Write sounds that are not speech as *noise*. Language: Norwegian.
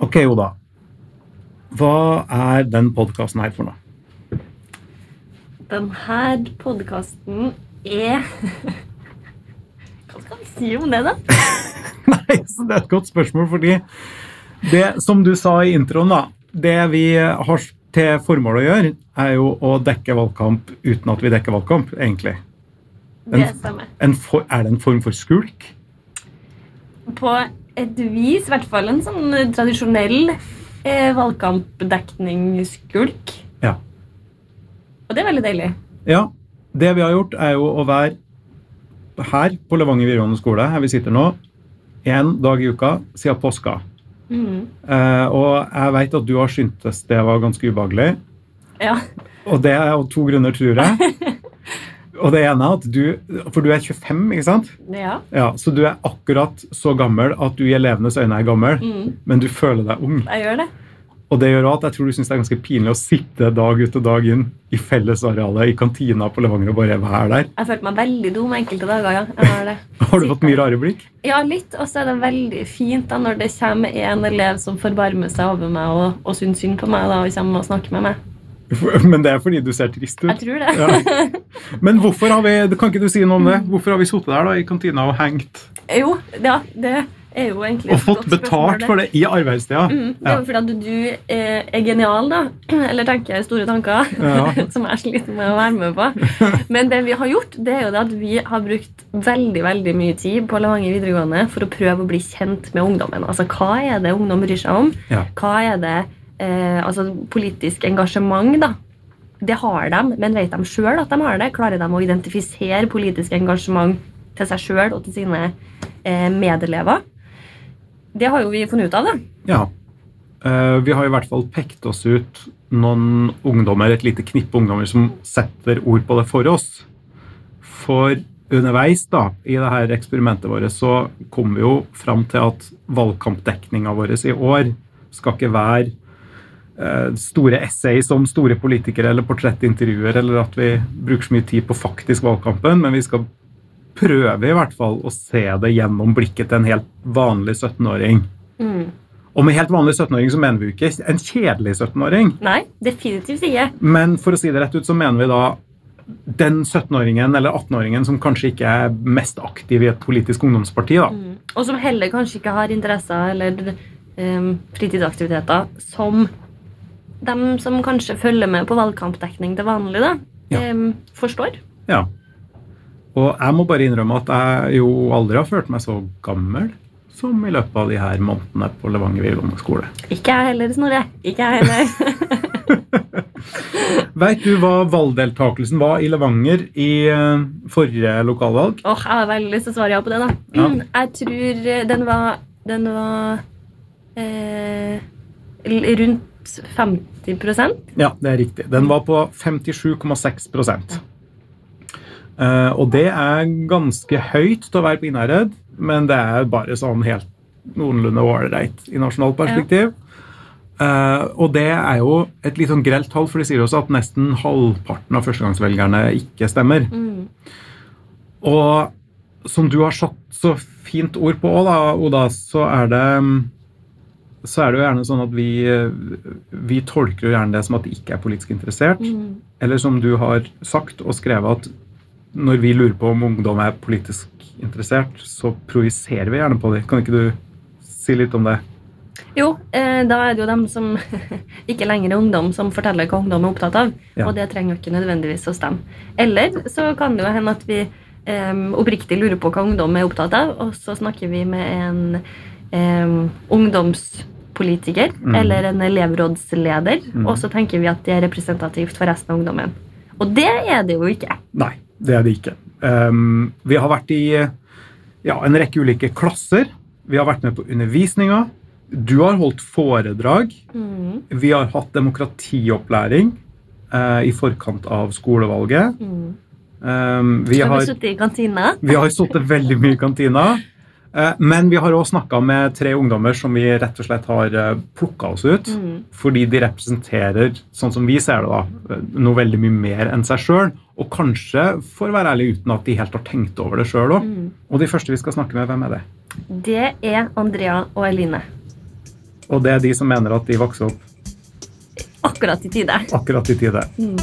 Ok, Oda. Hva er den podkasten her for noe? her podkasten er Hva skal vi si om det, da? *laughs* Nei, så Det er et godt spørsmål, fordi det som du sa i introen, da Det vi har til formål å gjøre, er jo å dekke valgkamp uten at vi dekker valgkamp, egentlig. Det stemmer. En for, er det en form for skulk? På et vis, i hvert fall en sånn tradisjonell eh, valgkampdekningsskulk. Ja. Og det er veldig deilig. Ja. Det vi har gjort, er jo å være her på Levanger videregående skole, her vi sitter nå, én dag i uka siden påska. Mm. Eh, og jeg vet at du har syntes det var ganske ubehagelig. Ja. Og det er av to grunner, tror jeg. *laughs* Og det ene er at du For du er 25, ikke sant? ja. Ja, Så du er akkurat så gammel at du i elevenes øyne er gammel, mm. men du føler deg ung. Jeg gjør det. Og det gjør også at jeg tror du syns det er ganske pinlig å sitte dag ut og dag inn i fellesarealet i kantina på Levanger og bare være der. Jeg følte meg veldig dum enkelte dager, ja. Jeg har det. *laughs* Har du fått mye rare blikk? Ja, litt. Og så er det veldig fint da når det kommer en elev som forbarmer seg over meg og, og syns synd på meg da, og kommer og snakker med meg. *laughs* Men det er fordi du ser trist ut. Jeg tror det. Ja. *laughs* Men hvorfor har vi Kan ikke du si noe om det? Hvorfor har vi sittet der da i kantina og hengt Jo, ja, det er jo egentlig og fått betalt for det i arbeidstida? Mm, det er jo fordi at du eh, er genial, da. *clears throat* Eller tenker store tanker. Ja. *laughs* som jeg sliter med å være med på. Men det vi har gjort, det er jo det at vi har brukt veldig veldig mye tid på Levanger videregående for å prøve å bli kjent med ungdommen. Altså, Hva er det ungdom bryr seg om? Hva er det eh, altså politisk engasjement, da? Det har de, men vet de sjøl at de har det? Klarer de å identifisere politisk engasjement til seg sjøl og til sine eh, medelever? Det har jo vi funnet ut av, da. Ja. Eh, vi har i hvert fall pekt oss ut noen ungdommer, et lite knippe ungdommer som setter ord på det for oss. For underveis da, i det her eksperimentet vårt så kom vi jo fram til at valgkampdekninga vår i år skal ikke være store essays om store politikere eller portrettintervjuer, eller at vi bruker så mye tid på faktisk valgkampen, men vi skal prøve i hvert fall å se det gjennom blikket til en helt vanlig 17-åring. Mm. Og med helt vanlig 17-åring så mener vi ikke en kjedelig 17-åring. Nei, definitivt ikke. Men for å si det rett ut så mener vi da den 17-åringen eller 18-åringen som kanskje ikke er mest aktiv i et politisk ungdomsparti. da. Mm. Og som heller kanskje ikke har interesser eller um, fritidsaktiviteter som dem som kanskje følger med på valgkampdekning til vanlig, da, Ja. forstår. Ja. Og jeg må bare innrømme at jeg jo aldri har følt meg så gammel som i løpet av de her månedene på Levanger videregående skole. Ikke jeg heller, Snorre. Ikke jeg heller. *laughs* Veit du hva valgdeltakelsen var i Levanger i eh, forrige lokalvalg? Åh, Jeg har veldig lyst til å svare ja på det, da. Ja. Jeg tror eh, den var Den var eh, l- rundt 50 Ja, det er riktig. Den var på 57,6 Eh, Og det er ganske høyt til å være på Innherred, men det er bare sånn helt noenlunde ålreit i nasjonalt perspektiv. Eh, og det er jo et litt sånn grelt tall, for de sier også at nesten halvparten av førstegangsvelgerne ikke stemmer. Mm. Og som du har satt så fint ord på, da, Oda, så er det så er det jo gjerne sånn at vi, vi tolker jo gjerne det som at de ikke er politisk interessert. Mm. Eller som du har sagt og skrevet, at når vi lurer på om ungdom er politisk interessert, så projiserer vi gjerne på dem. Kan ikke du si litt om det? Jo, eh, da er det jo dem som *laughs* ikke lenger er ungdom, som forteller hva ungdom er opptatt av. Ja. Og det trenger jo ikke nødvendigvis å stemme. Eller så kan det jo hende at vi eh, oppriktig lurer på hva ungdom er opptatt av, og så snakker vi med en eh, ungdomspolitiker Mm. eller en elevrådsleder, Mm. og så tenker vi at de er representativt for resten av ungdommen. Og det er det jo ikke. Nei, det er det ikke. Um, vi har vært i ja, en rekke ulike klasser. Vi har vært med på undervisninga. Du har holdt foredrag. Mm. Vi har hatt demokratiopplæring uh, i forkant av skolevalget. Mm. Um, vi har, har har sittet i kantina. Vi har sittet veldig mye i kantina. Eh, Men vi har også snakka med tre ungdommer som vi rett og slett har plukka oss ut. Mm. Fordi de representerer, sånn som vi ser det, da, eh, noe veldig mye mer enn seg sjøl. Og kanskje, for å være ærlig, uten at de helt har tenkt over det sjøl òg. Mm. Og de første vi skal snakke med, hvem er det? Det er Andrea og Eline. Og det er de som mener at de vokser opp Akkurat i tide. akkurat i tide. Mm.